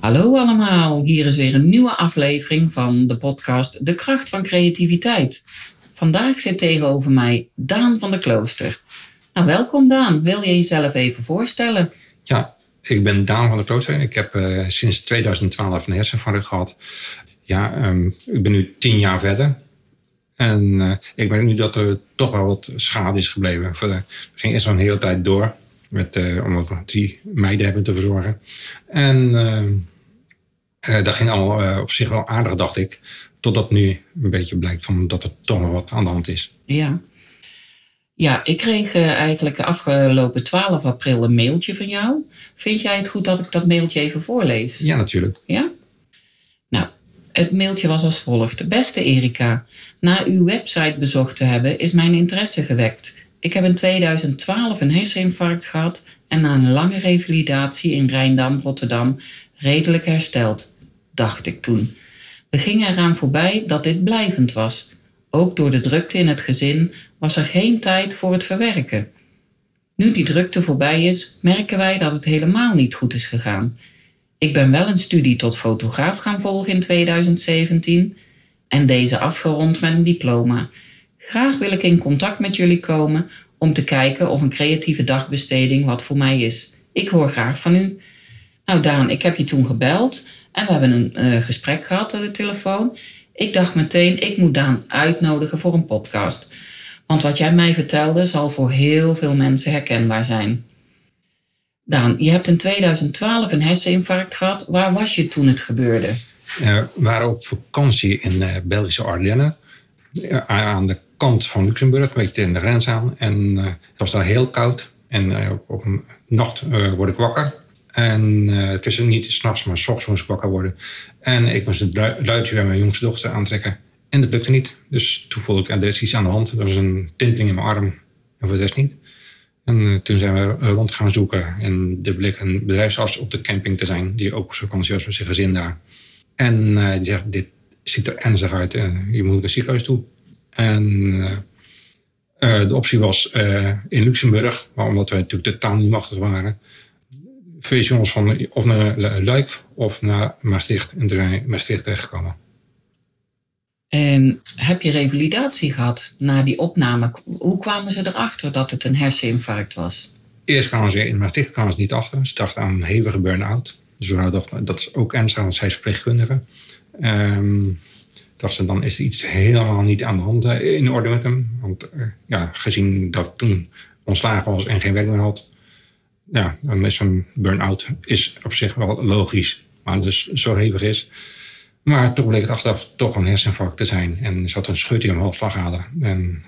Hallo allemaal, hier is weer een nieuwe aflevering van de podcast De kracht van creativiteit. Vandaag zit tegenover mij Daan van der Klooster. Nou, welkom Daan. Wil je jezelf even voorstellen? Ja, ik ben Daan van der Klooster ik heb uh, sinds 2012 een herseninfarct gehad. Ja, um, ik ben nu tien jaar verder. En uh, ik merk nu dat er toch wel wat schade is gebleven. We gingen eerst al een hele tijd door. Met, uh, omdat we drie meiden hebben te verzorgen. En uh, dat ging allemaal op zich wel aardig, dacht ik. Totdat nu een beetje blijkt van dat er toch nog wat aan de hand is. Ja. Ja, ik kreeg eigenlijk afgelopen 12 april een mailtje van jou. Vind jij het goed dat ik dat mailtje even voorlees? Ja, natuurlijk. Ja? Nou, het mailtje was als volgt. Beste Erika, na uw website bezocht te hebben is mijn interesse gewekt. Ik heb in 2012 een herseninfarct gehad en na een lange revalidatie in Rijndam, Rotterdam, redelijk hersteld, dacht ik toen. We gingen eraan voorbij dat dit blijvend was. Ook door de drukte in het gezin was er geen tijd voor het verwerken. Nu die drukte voorbij is, merken wij dat het helemaal niet goed is gegaan. Ik ben wel een studie tot fotograaf gaan volgen in 2017 en deze afgerond met een diploma. Graag wil ik in contact met jullie komen om te kijken of een creatieve dagbesteding wat voor mij is. Ik hoor graag van u. Nou Daan, ik heb je toen gebeld en we hebben een uh, gesprek gehad door de telefoon. Ik dacht meteen, ik moet Daan uitnodigen voor een podcast. Want wat jij mij vertelde zal voor heel veel mensen herkenbaar zijn. Daan, je hebt in 2012 een herseninfarct gehad. Waar was je toen het gebeurde? we waren op vakantie in eh, Belgische Ardennen. Aan de kant van Luxemburg, een beetje in de grens aan. En uh, het was daar heel koud. En uh, op een nacht word ik wakker. En het is niet s'nachts, maar s ochtends moest ik wakker worden. En ik moest het luidje bij mijn jongste dochter aantrekken. En dat lukte niet. Dus toen voelde ik, er is iets aan de hand. Er was een tinteling in mijn arm. En voor de rest niet. En uh, toen zijn we rond gaan zoeken. En er bleek een bedrijfsarts op de camping te zijn. Die ook op vakantie was met zijn gezin daar. En uh, die zegt, dit ziet er ernstig uit. je moet naar het ziekenhuis toe. En uh, de optie was in Luxemburg. Maar omdat wij natuurlijk de taal niet machtig waren. Verwezen ons van of naar Luik of naar Maastricht. En toen zijn we Maastricht terechtgekomen. En heb je revalidatie gehad na die opname? Hoe kwamen ze erachter dat het een herseninfarct was? Eerst kwamen ze in Maastricht kwamen ze niet achter. Ze dachten aan een hevige burn-out. Dus we dachten, dat is ook ernstig, want zij is verpleegkundige. Um, dachten dan is er iets helemaal niet aan de hand eh, in orde met hem. Want uh, ja, gezien dat toen ontslagen was en geen werk meer had... ja, dan is zo'n burn-out is op zich wel logisch. Maar dus zo hevig is... Maar toch bleek het achteraf toch een herseninfarct te zijn. En er zat een schut in mijn halsslagader. En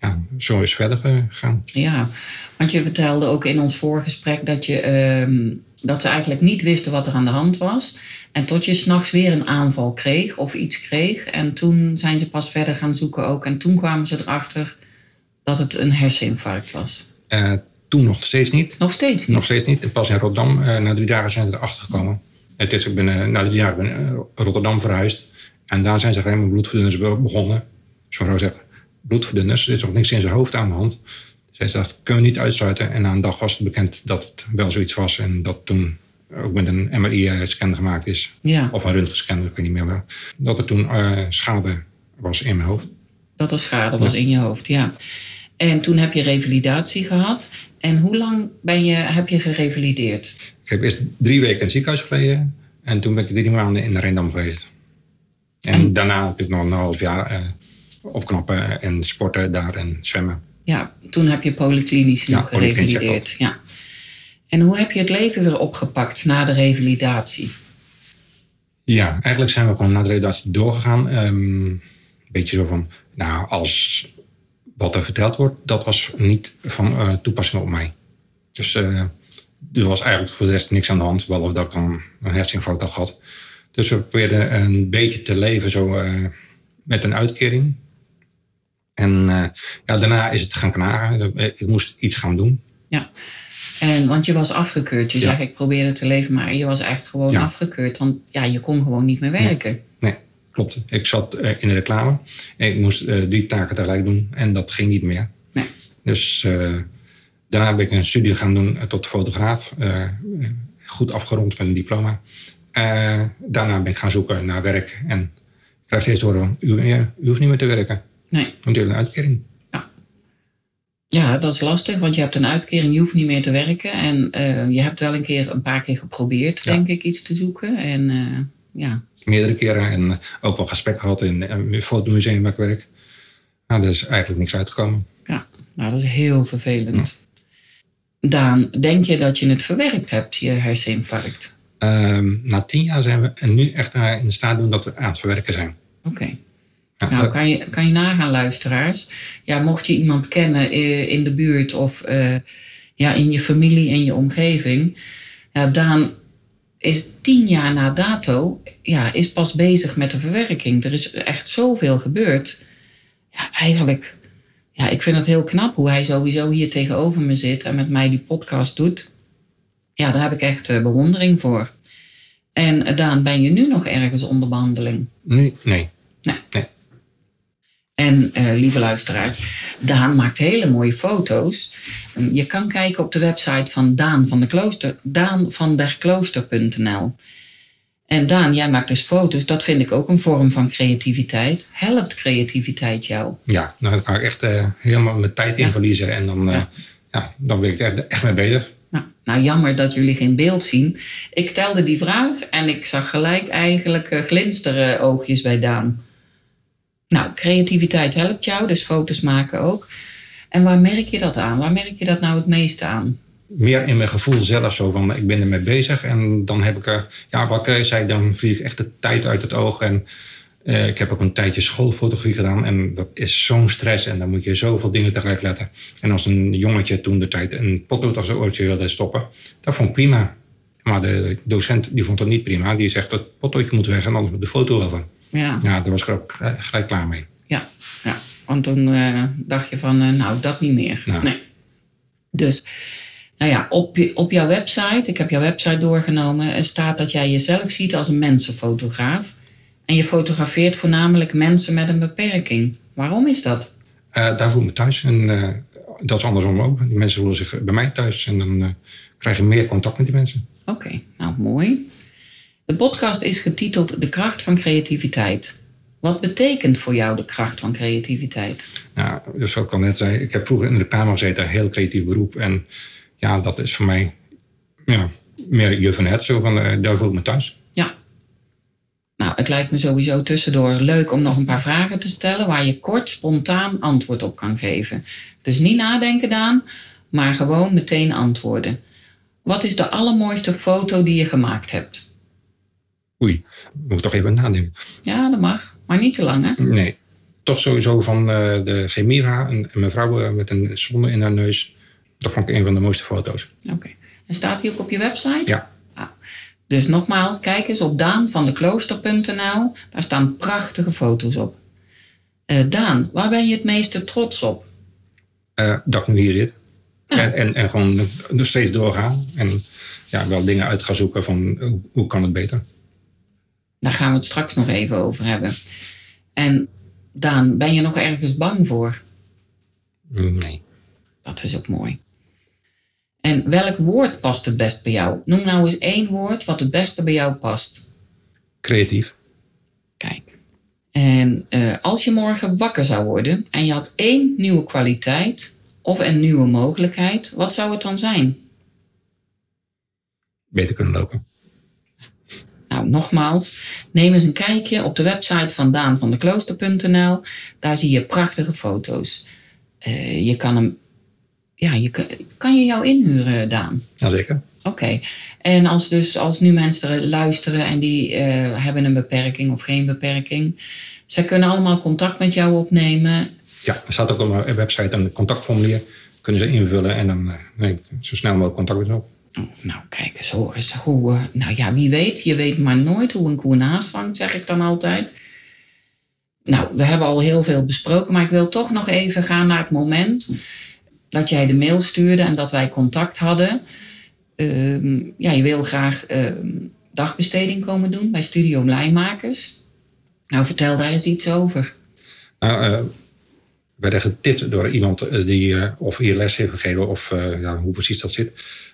ja, zo is verder gegaan. Ja, want je vertelde ook in ons voorgesprek dat, je, uh, dat ze eigenlijk niet wisten wat er aan de hand was. En tot je s'nachts weer een aanval kreeg of iets kreeg. En toen zijn ze pas verder gaan zoeken ook. En toen kwamen ze erachter dat het een herseninfarct was. Uh, toen nog steeds niet. Nog steeds niet? Nog steeds niet. En pas in Rotterdam, uh, na drie dagen zijn ze erachter gekomen. Het is, ik ben uh, na drie jaar ben Rotterdam verhuisd. En daar zijn ze alleen maar bloedverdunners begonnen. Zo'n vrouw zegt, bloedverdunners, er is nog niks in zijn hoofd aan de hand. Zij zegt, kunnen we niet uitsluiten. En na een dag was het bekend dat het wel zoiets was. En dat toen ook met een MRI-scan gemaakt is. Ja. Of een röntgenscan, ik weet niet meer. Dat er toen uh, schade was in mijn hoofd. Dat er schade was ja. in je hoofd, ja. En toen heb je revalidatie gehad. En hoe lang ben je, heb je gerevalideerd? Ik heb eerst drie weken in het ziekenhuis gelegen. En toen ben ik drie maanden in Rijndam geweest. En, en, daarna heb ik nog een half jaar uh, opknappen en sporten daar en zwemmen. Ja, toen heb je polyklinisch nog ja, gerevalideerd. Ja. En hoe heb je het leven weer opgepakt na de revalidatie? Ja, eigenlijk zijn we gewoon na de revalidatie doorgegaan. Um, een beetje zo van, nou, als wat er verteld wordt, dat was niet van eh, toepassing op mij. Dus eh, er was eigenlijk voor de rest niks aan de hand, behalve dat ik dan een hersenfout had. Dus we probeerden een beetje te leven zo eh, met een uitkering. En ja, daarna is het gaan knagen. Ik moest iets gaan doen. Ja. En, want je was afgekeurd. Je Ja. zegt, ik probeerde te leven, maar je was echt gewoon Ja. afgekeurd. Want ja, je kon gewoon niet meer werken. Nee, klopt. Ik zat eh, in de reclame. En ik moest eh, die taken tegelijk doen. En dat ging niet meer. Nee. Dus eh, daarna ben ik een studie gaan doen tot fotograaf. Goed afgerond met een diploma. Daarna ben ik gaan zoeken naar werk. En ik krijg steeds te horen van, u, u hoeft niet meer te werken. Nee. Want u heeft een uitkering. Ja, dat is lastig, want je hebt een uitkering, je hoeft niet meer te werken. En eh, je hebt wel een keer een paar keer geprobeerd, Ja. denk ik, iets te zoeken. En eh, ja, Meerdere keren. En eh, ook wel gesprekken gehad in eh, het fotomuseum waar ik werk. Nou, er is eigenlijk niks uitgekomen. ja, nou dat is heel vervelend. Daan, denk je dat je het verwerkt hebt, je herseninfarct? Ehm, na tien jaar zijn we nu echt in staat doen dat we aan het verwerken zijn. Oké. Nou, kan je, kan je nagaan, luisteraars. Ja, mocht je iemand kennen eh, in de buurt of eh, ja, in je familie en je omgeving. Ja, Daan is tien jaar na dato ja, is pas bezig met de verwerking. Er is echt zoveel gebeurd. Ja, eigenlijk, ja, ik vind het heel knap hoe hij sowieso hier tegenover me zit en met mij die podcast doet. Ja, daar heb ik echt eh, bewondering voor. En Daan, ben je nu nog ergens onder behandeling? Nee. Nee. Nee. En eh, lieve luisteraars, Daan maakt hele mooie foto's. Um, Je kan kijken op de website van Daan van de Klooster, daanvanderklooster.nl. En Daan, jij maakt dus foto's. Dat vind ik ook een vorm van creativiteit. Helpt creativiteit jou? Ja, nou, dan ga ik echt eh, helemaal mijn tijd in Ja. verliezen. En dan, eh, Ja. ja. dan ben ik er echt mee bezig. Nou, nou, jammer dat jullie geen beeld zien. Ik stelde die vraag en ik zag gelijk eigenlijk glinsteren oogjes bij Daan. Nou, creativiteit helpt jou, dus foto's maken ook. En waar merk je dat aan? Waar merk je dat nou het meeste aan? Meer in mijn gevoel zelf zo van, ik ben ermee bezig. En dan heb ik, er, ja, wat ik zei, dan vlieg ik echt de tijd uit het oog. En eh, ik heb ook een tijdje schoolfotografie gedaan. En dat is zo'n stress. En dan moet je zoveel dingen tegelijk letten. En als een jongetje toen de tijd een potlood als een oortje wilde stoppen, dat vond ik prima. Maar de docent die vond dat niet prima. Die zegt dat potloodje moet weg en anders moet de foto over. Ja, Ja, daar was ik ook gelijk- gelijk klaar mee. ja, ja. Want toen eh, dacht je van, eh, nou, dat niet meer. Nou. Nee. Dus, nou ja, op, op jouw website, ik heb jouw website doorgenomen, staat dat jij jezelf ziet als een mensenfotograaf. En je fotografeert voornamelijk mensen met een beperking. Waarom is dat? Eh, daar voel ik me thuis. En eh, dat is andersom ook. De mensen voelen zich bij mij thuis. En dan eh, krijg je meer contact met die mensen. Oké, nou mooi. De podcast is getiteld De kracht van creativiteit. Wat betekent voor jou de kracht van creativiteit? Ja, dus zoals ik al net zei, ik heb vroeger in de kamer gezeten. Een heel creatief beroep. En ja, dat is voor mij ja, meer je van het. Zo van, eh, daar voel ik me thuis. Ja. Nou, het lijkt me sowieso tussendoor leuk om nog een paar vragen te stellen waar je kort, spontaan antwoord op kan geven. Dus niet nadenken, Daan, maar gewoon meteen antwoorden. Wat is de allermooiste foto die je gemaakt hebt? Oei, moet ik toch even nadenken. Ja, dat mag, maar niet te lang, hè? Nee, toch sowieso van eh, de Gemira. Een, een mevrouw eh, met een zonne in haar neus. Dat vond ik een van de mooiste foto's. Oké. En staat die ook op je website? Ja. Ah. Dus nogmaals, kijk eens op daanvandeklooster.nl. Daar staan prachtige foto's op. Eh, Daan, waar ben je het meeste trots op? dat ik nu hier zit. En, en, en gewoon nog steeds doorgaan. En ja, wel dingen uit gaan zoeken van hoe, hoe kan het beter. Daar gaan we het straks nog even over hebben. En Daan, ben je nog ergens bang voor? Nee. Dat is ook mooi. En welk woord past het best bij jou? Noem nou eens één woord wat het beste bij jou past. Creatief. Kijk. En eh, als je morgen wakker zou worden en je had één nieuwe kwaliteit of een nieuwe mogelijkheid, wat zou het dan zijn? Beter kunnen lopen. Nou, nogmaals, neem eens een kijkje op de website van daanvandeklooster.nl. Daar zie je prachtige foto's. Eh, je kan hem. Ja, je kan, kan je jou inhuren, Daan? Jazeker. Oké. En als, dus, als nu mensen luisteren en die eh, hebben een beperking of geen beperking, zij kunnen allemaal contact met jou opnemen Ja, er staat ook op mijn website een contactformulier. Kunnen ze invullen en dan neem ik zo snel mogelijk contact met ze op. Nou, kijk eens, hoor eens hoe... eh, nou ja, wie weet, je weet maar nooit hoe een koe haas vangt, zeg ik dan altijd. Nou, we hebben al heel veel besproken, maar ik wil toch nog even gaan naar het moment dat jij de mail stuurde en dat wij contact hadden. Ehm, ja, je wil graag ehm, dagbesteding komen doen bij Studio Blijmakers. Nou, vertel daar eens iets over. Nou, eh, we werden getipt door iemand eh, die of hier les heeft gegeven of ja, hoe precies dat zit.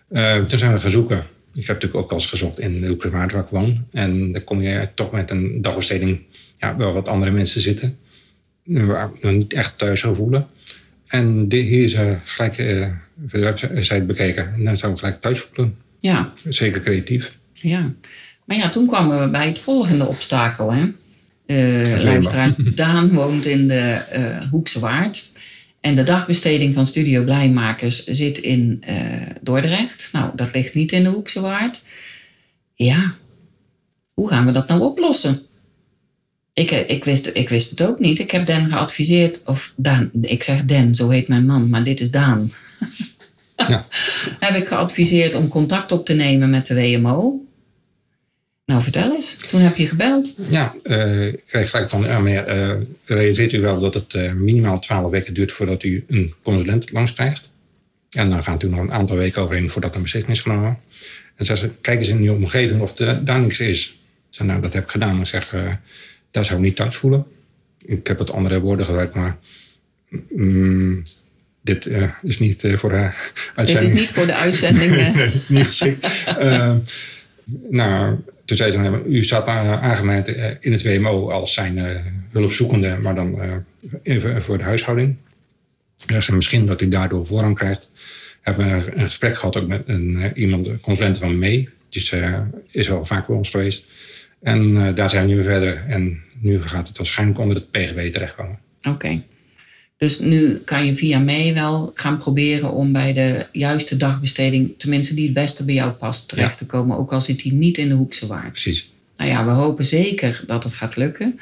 Eh, toen zijn we gaan zoeken. Ik heb natuurlijk ook al eens gezocht in de Hoekse waar ik woon. En dan kom je toch met een dagbesteding ja, wel wat andere mensen zitten. Waar ik me niet echt thuis zou voelen. En hier is er gelijk eh, de website bekeken. En dan zou ik gelijk thuis voelen. Ja, Zeker creatief. ja. Maar ja, toen kwamen we bij het volgende obstakel, hè. Eh luisteraar Daan woont in de eh, Hoekse Waard. En de dagbesteding van Studio Blijmakers zit in eh, Dordrecht. Nou, dat ligt niet in de Hoekse Waard. Ja, hoe gaan we dat nou oplossen? Ik, eh, ik, wist, ik wist het ook niet. Ik heb Den geadviseerd, of Daan, ik zeg Den, zo heet mijn man, maar dit is Daan. Ja. heb ik geadviseerd om contact op te nemen met de WMO. Nou, vertel eens. Toen heb je gebeld. Ja, eh, ik kreeg gelijk van, ja, maar eh, realiseert u wel dat het eh, minimaal 12 weken duurt voordat u een consulent langs krijgt? En dan gaan toen nog een aantal weken overheen voordat een beslissing is genomen. En zei ze, kijk eens in uw omgeving of er daar niks is. Ik zei, nou, dat heb ik gedaan. Ik zeg, daar zou ik niet thuis voelen. Ik heb het andere woorden gebruikt, maar mm, dit is niet voor de Dit uitzending. is niet voor de uitzending. nee, niet geschikt. Nou, toen zei ze, u staat a- aangemeld eh, in het WMO als zijn eh, hulpzoekende, maar dan eh, voor de huishouding. Ze, misschien dat u daardoor voorrang krijgt. We hebben een gesprek gehad ook met een, eh, iemand, een consulent van mee. Die is, eh, is wel vaak bij ons geweest. En eh, daar zijn we nu verder. En nu gaat het waarschijnlijk onder het PGB terechtkomen. Oké. Dus nu kan je via mij wel gaan proberen om bij de juiste dagbesteding, tenminste die het beste bij jou past, terecht te komen. Ook al zit die niet in de Hoekse Waard. Precies. Nou ja, we hopen zeker dat het gaat lukken.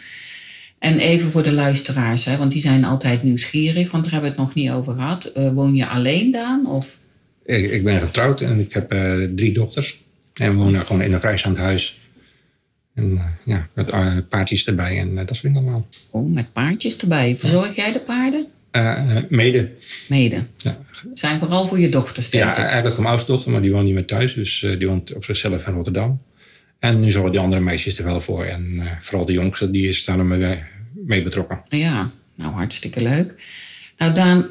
En even voor de luisteraars, hè, want die zijn altijd nieuwsgierig, want daar hebben we het nog niet over gehad. Eh, woon je alleen, Daan? Of? Ik, ik ben getrouwd en ik heb eh, drie dochters. En we wonen gewoon in een vrijstaand huis. En eh, ja, met eh, paardjes erbij en eh, dat soort dingen allemaal. Oh, met paardjes erbij. Verzorg jij de paarden? Mede. Mede. Ja. Zijn vooral voor je dochters, denk ja, ik. eigenlijk mijn oudste dochter, maar die woont niet meer thuis. Dus die woont op zichzelf in Rotterdam. En nu zorgen die andere meisjes er wel voor. En vooral de jongste, die is daar mee, mee betrokken. Ja, nou hartstikke leuk. Nou Daan,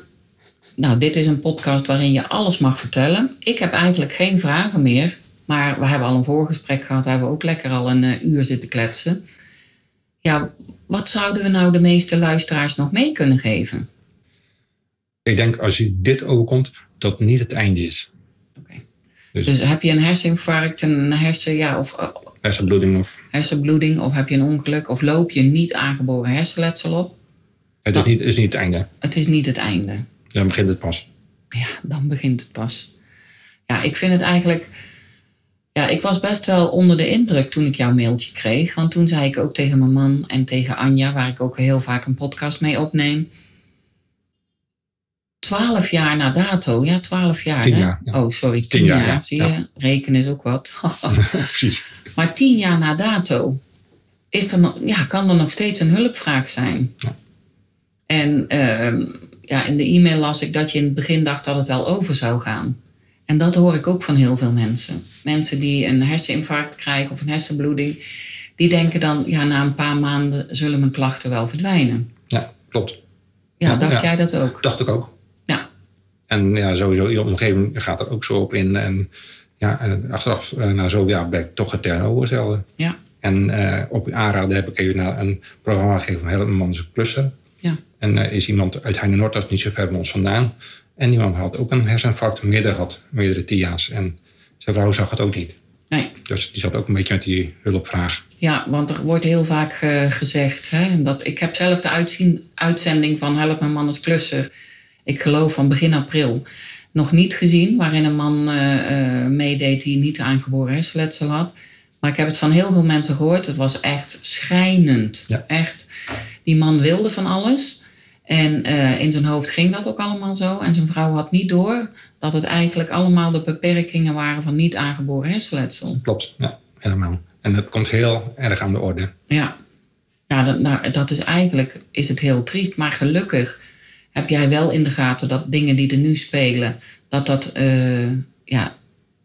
nou, dit is een podcast waarin je alles mag vertellen. Ik heb eigenlijk geen vragen meer. Maar we hebben al een voorgesprek gehad. We hebben ook lekker al een eh, uur zitten kletsen. Ja, wat zouden we nou de meeste luisteraars nog mee kunnen geven? Ik denk als je dit overkomt, dat niet het einde is. Dus- Dus heb je een herseninfarct, een hersen, ja, of eh, Hersenbloeding of... hersenbloeding, of heb je een ongeluk, of loop je niet aangeboren hersenletsel op? Het is niet, is niet het einde. Het is niet het einde. Dan begint het pas. Ja, dan begint het pas. Ja, ik vind het eigenlijk. Ja, ik was best wel onder de indruk toen ik jouw mailtje kreeg. Want toen zei ik ook tegen mijn man en tegen Anja, waar ik ook heel vaak een podcast mee opneem. Twaalf jaar na dato, ja, twaalf jaar. Tien hè? ja. Oh, sorry, tien, Tien jaar, jaar. ja. Zie je, rekenen is ook wat. Precies. maar tien jaar na dato is er nog, ja, kan er nog steeds een hulpvraag zijn. Ja. En ehm, ja, in de e-mail las ik dat je in het begin dacht dat het wel over zou gaan. En dat hoor ik ook van heel veel mensen. Mensen die een herseninfarct krijgen of een hersenbloeding, die denken dan, ja, na een paar maanden zullen mijn klachten wel verdwijnen. Ja, klopt. Ja, Ja, dacht ja. jij dat ook? Dacht ik ook. Ja, En ja, sowieso, je omgeving gaat er ook zo op in. En ja, en achteraf, eh, na zoveel jaar, blijkt toch het tegenovergestelde. ja, En eh, op aanraden heb ik even naar een programma gegeven van Help Man is een klusser. ja. En er is iemand uit Heine Noord, dat is niet zo ver bij ons vandaan. En die man had ook een herseninfarct, meerdere gehad, meerdere TIA's. En zijn vrouw zag het ook niet. Nee. Dus die zat ook een beetje met die hulpvraag. Ja, want er wordt heel vaak eh, gezegd. Hè, dat, ik heb zelf de uitzien, uitzending van Help mijn man als klusser. Ik geloof van begin april. Nog niet gezien, waarin een man eh, eh, meedeed die niet aangeboren hersenletsel had. Maar ik heb het van heel veel mensen gehoord. Het was echt schrijnend. Ja. Echt. Die man wilde van alles. En eh, in zijn hoofd ging dat ook allemaal zo. En zijn vrouw had niet door dat het eigenlijk allemaal de beperkingen waren van niet aangeboren hersenletsel. Klopt, ja, helemaal. En dat komt heel erg aan de orde. Ja, ja dat, nou, dat is eigenlijk is het heel triest. Maar gelukkig heb jij wel in de gaten dat dingen die er nu spelen, dat dat eh, ja,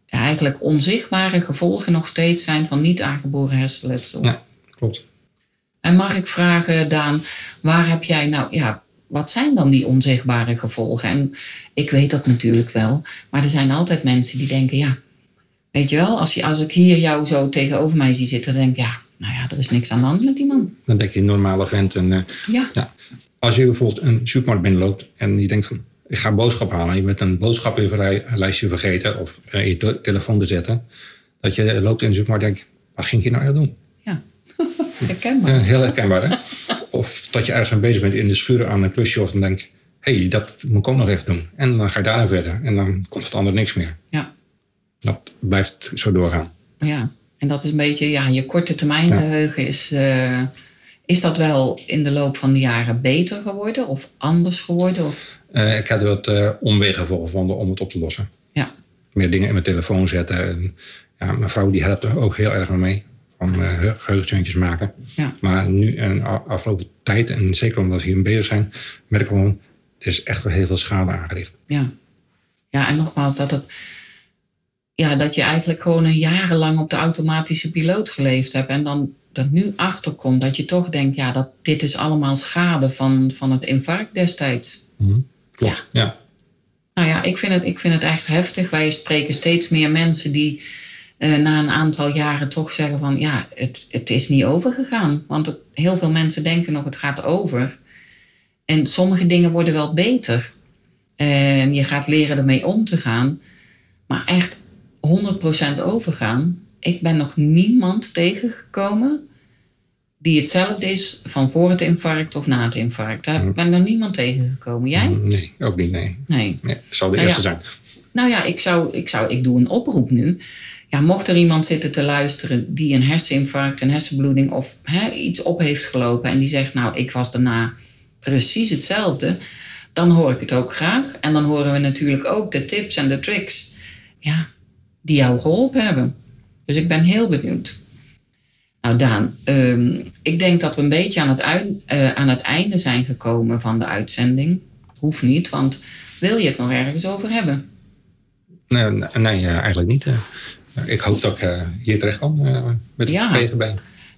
eigenlijk onzichtbare gevolgen nog steeds zijn van niet aangeboren hersenletsel. Ja, klopt. En mag ik vragen, Daan, waar heb jij nou, ja, wat zijn dan die onzichtbare gevolgen? En ik weet dat natuurlijk wel, maar er zijn altijd mensen die denken, ja, weet je wel, als, je, als ik hier jou zo tegenover mij zie zitten, dan denk ik, ja, nou ja, er is niks aan de hand met die man. Dan denk je normale vent. En, uh, Ja, ja. Als je bijvoorbeeld een supermarkt binnenloopt en je denkt van, ik ga een boodschap halen en je bent een boodschappenlijstje vergeten of uh, je te- telefoon te zetten, dat je loopt in de supermarkt en denkt, wat ging je nou echt doen? ja. herkenbaar. Ja, heel herkenbaar, hè? Of dat je ergens mee bezig bent in de schuur aan een klusje of dan denk hé, hey, dat moet ik ook nog even doen. En dan ga je daarna verder en dan komt het ander niks meer. Ja. Dat blijft zo doorgaan. Ja, en dat is een beetje, ja, je korte termijn Ja. geheugen is, eh, is dat wel in de loop van de jaren beter geworden of anders geworden? Of, Eh, ik heb er wat eh, omwegen voor gevonden om het op te lossen. ja, Meer dingen in mijn telefoon zetten. En, ja, mijn vrouw die helpt er ook heel erg mee. Van uh, geheugensteuntjes maken. ja, Maar nu en afgelopen tijd, en zeker omdat we hier bezig zijn, merk ik gewoon, er is echt wel heel veel schade aangericht. ja. Ja, en nogmaals, dat, het, ja, dat je eigenlijk gewoon een jarenlang op de automatische piloot geleefd hebt en dan er nu achter komt dat je toch denkt, ja, dat dit is allemaal schade van, van het infarct destijds. Klopt. Ja. Nou ja, ik vind, het, ik vind het echt heftig. Wij spreken steeds meer mensen die eh, na een aantal jaren toch zeggen van ja, het, het is niet overgegaan. Want het- heel veel mensen denken nog het gaat over. En sommige dingen worden wel beter. En je gaat leren ermee om te gaan. Maar echt 100% overgaan. Ik ben nog niemand tegengekomen die hetzelfde is van voor het infarct of na het infarct. Daar ben ik nog niemand tegengekomen. Jij? Nee, ook niet. Nee. Nee. nee zal de Nou eerste ja. zijn. Nou ja, ik, zou, ik, zou, ik doe een oproep nu. Ja, mocht er iemand zitten te luisteren die een herseninfarct, een hersenbloeding of hè, iets op heeft gelopen en die zegt, nou, ik was daarna precies hetzelfde, dan hoor ik het ook graag. En dan horen we natuurlijk ook de tips en de tricks ja, die jou geholpen hebben. Dus ik ben heel benieuwd. Nou, Daan, ehm, ik denk dat we een beetje aan het, eh, aan het einde zijn gekomen van de uitzending. Hoeft niet, want wil je het nog ergens over hebben? Nee, nee, eigenlijk niet. Eh. ik hoop dat ik eh, hier terecht kan eh, met Ja. het PGB.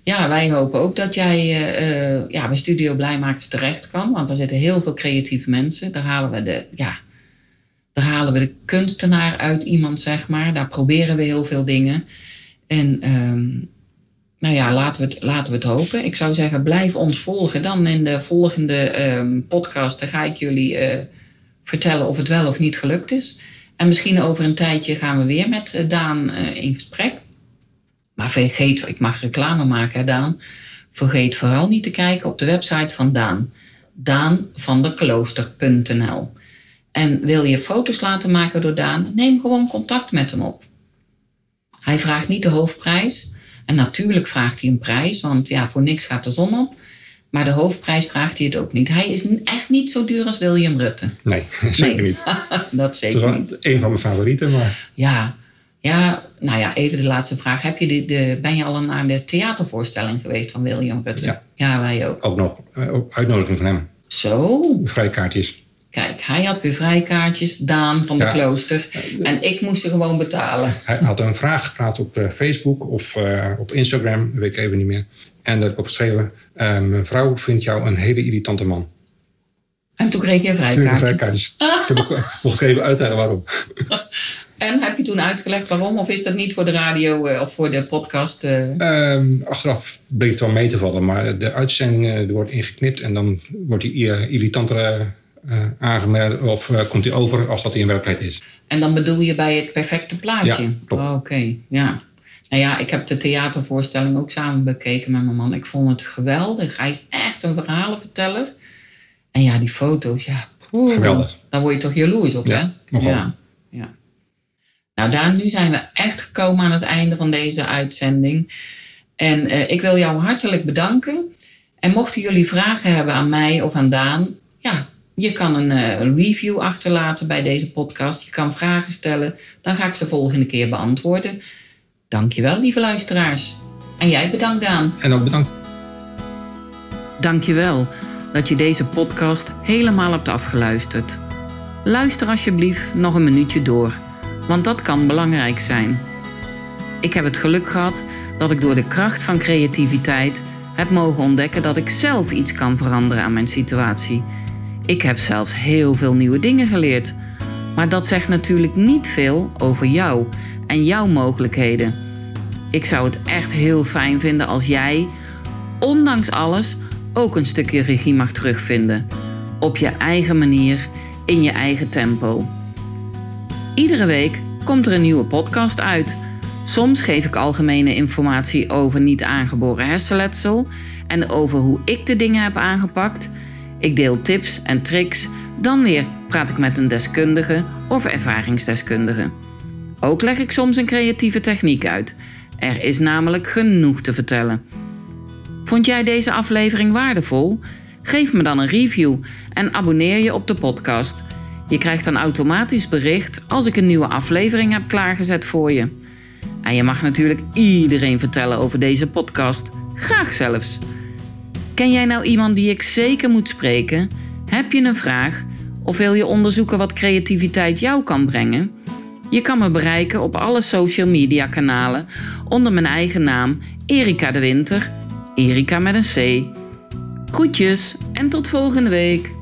Ja, wij hopen ook dat jij eh, ja, bij Studio Blijmakers terecht kan. Want er zitten heel veel creatieve mensen. Daar halen we de, ja, daar halen we de kunstenaar uit iemand, zeg maar. Daar proberen we heel veel dingen. En ehm, nou ja, laten we, het, laten we het hopen. Ik zou zeggen, blijf ons volgen. Dan in de volgende ehm, podcast ga ik jullie vertellen of het wel of niet gelukt is. En misschien over een tijdje gaan we weer met eh, Daan eh, in gesprek. Maar vergeet, ik mag reclame maken, hè, Daan. Vergeet vooral niet te kijken op de website van Daan. daanvandeklooster.nl En wil je foto's laten maken door Daan? Neem gewoon contact met hem op. Hij vraagt niet de hoofdprijs. En natuurlijk vraagt hij een prijs, want ja, voor niks gaat de zon op. Maar de hoofdprijs vraagt hij het ook niet. Hij is echt niet zo duur als William Rutte. Nee, zeker niet. dat Het is zeker wel niet. een van mijn favorieten, maar Ja, ja, nou ja, even de laatste vraag. Heb je de, de, ben je al naar de theatervoorstelling geweest van William Rutte? Ja. wij ook. ook nog eh, uitnodiging van hem. Zo, Vrijkaartjes. kijk, hij had weer vrijkaartjes, Daan van de Ja. Klooster. En ik moest ze gewoon betalen. Hij had een vraag geplaatst op eh, Facebook of eh, op Instagram, dat weet ik even niet meer. En daar heb ik opgeschreven, eh, mijn vrouw vindt jou een hele irritante man. En toen kreeg je een vrijkaartje. Ik heb ook nog even uitleggen waarom. En heb je toen uitgelegd waarom? Of is dat niet voor de radio eh, of voor de podcast? eh? Ehm, achteraf bleek het wel mee te vallen, maar de uitzending eh, er wordt ingeknipt en dan wordt die irritanter eh, aangemerkt of komt hij over als dat hij in werkelijkheid is. En dan bedoel je bij het perfecte plaatje? Ja, klopt. Oké, ja. Nou ja, ik heb de theatervoorstelling ook samen bekeken met mijn man. Ik vond het geweldig. Hij is echt een verhalenverteller. En ja, die foto's, ja. poeh, Geweldig. Daar word je toch jaloers op, Ja, hè? nogal. Ja, ja. Nou, Daan, nu zijn we echt gekomen aan het einde van deze uitzending. En eh, ik wil jou hartelijk bedanken. En mochten jullie vragen hebben aan mij of aan Daan, ja, je kan een eh, review achterlaten bij deze podcast. Je kan vragen stellen. Dan ga ik ze volgende keer beantwoorden. Dankjewel, lieve luisteraars. En jij bedankt, Daan. En ook bedankt. Dankjewel dat je deze podcast helemaal hebt afgeluisterd. Luister alsjeblieft nog een minuutje door, want dat kan belangrijk zijn. Ik heb het geluk gehad dat ik door de kracht van creativiteit heb mogen ontdekken dat ik zelf iets kan veranderen aan mijn situatie. Ik heb zelfs heel veel nieuwe dingen geleerd. Maar dat zegt natuurlijk niet veel over jou en jouw mogelijkheden. Ik zou het echt heel fijn vinden als jij, ondanks alles, ook een stukje regie mag terugvinden. Op je eigen manier, in je eigen tempo. Iedere week komt er een nieuwe podcast uit. Soms geef ik algemene informatie over niet aangeboren hersenletsel en over hoe ik de dingen heb aangepakt. Ik deel tips en tricks. Dan weer praat ik met een deskundige of ervaringsdeskundige. Ook leg ik soms een creatieve techniek uit. Er is namelijk genoeg te vertellen. Vond jij deze aflevering waardevol? Geef me dan een review en abonneer je op de podcast. Je krijgt dan automatisch bericht als ik een nieuwe aflevering heb klaargezet voor je. En je mag natuurlijk iedereen vertellen over deze podcast. Graag zelfs. Ken jij nou iemand die ik zeker moet spreken? Heb je een vraag? Of wil je onderzoeken wat creativiteit jou kan brengen? Je kan me bereiken op alle social media kanalen onder mijn eigen naam Erika de Winter. Erika met een C. Groetjes en tot volgende week.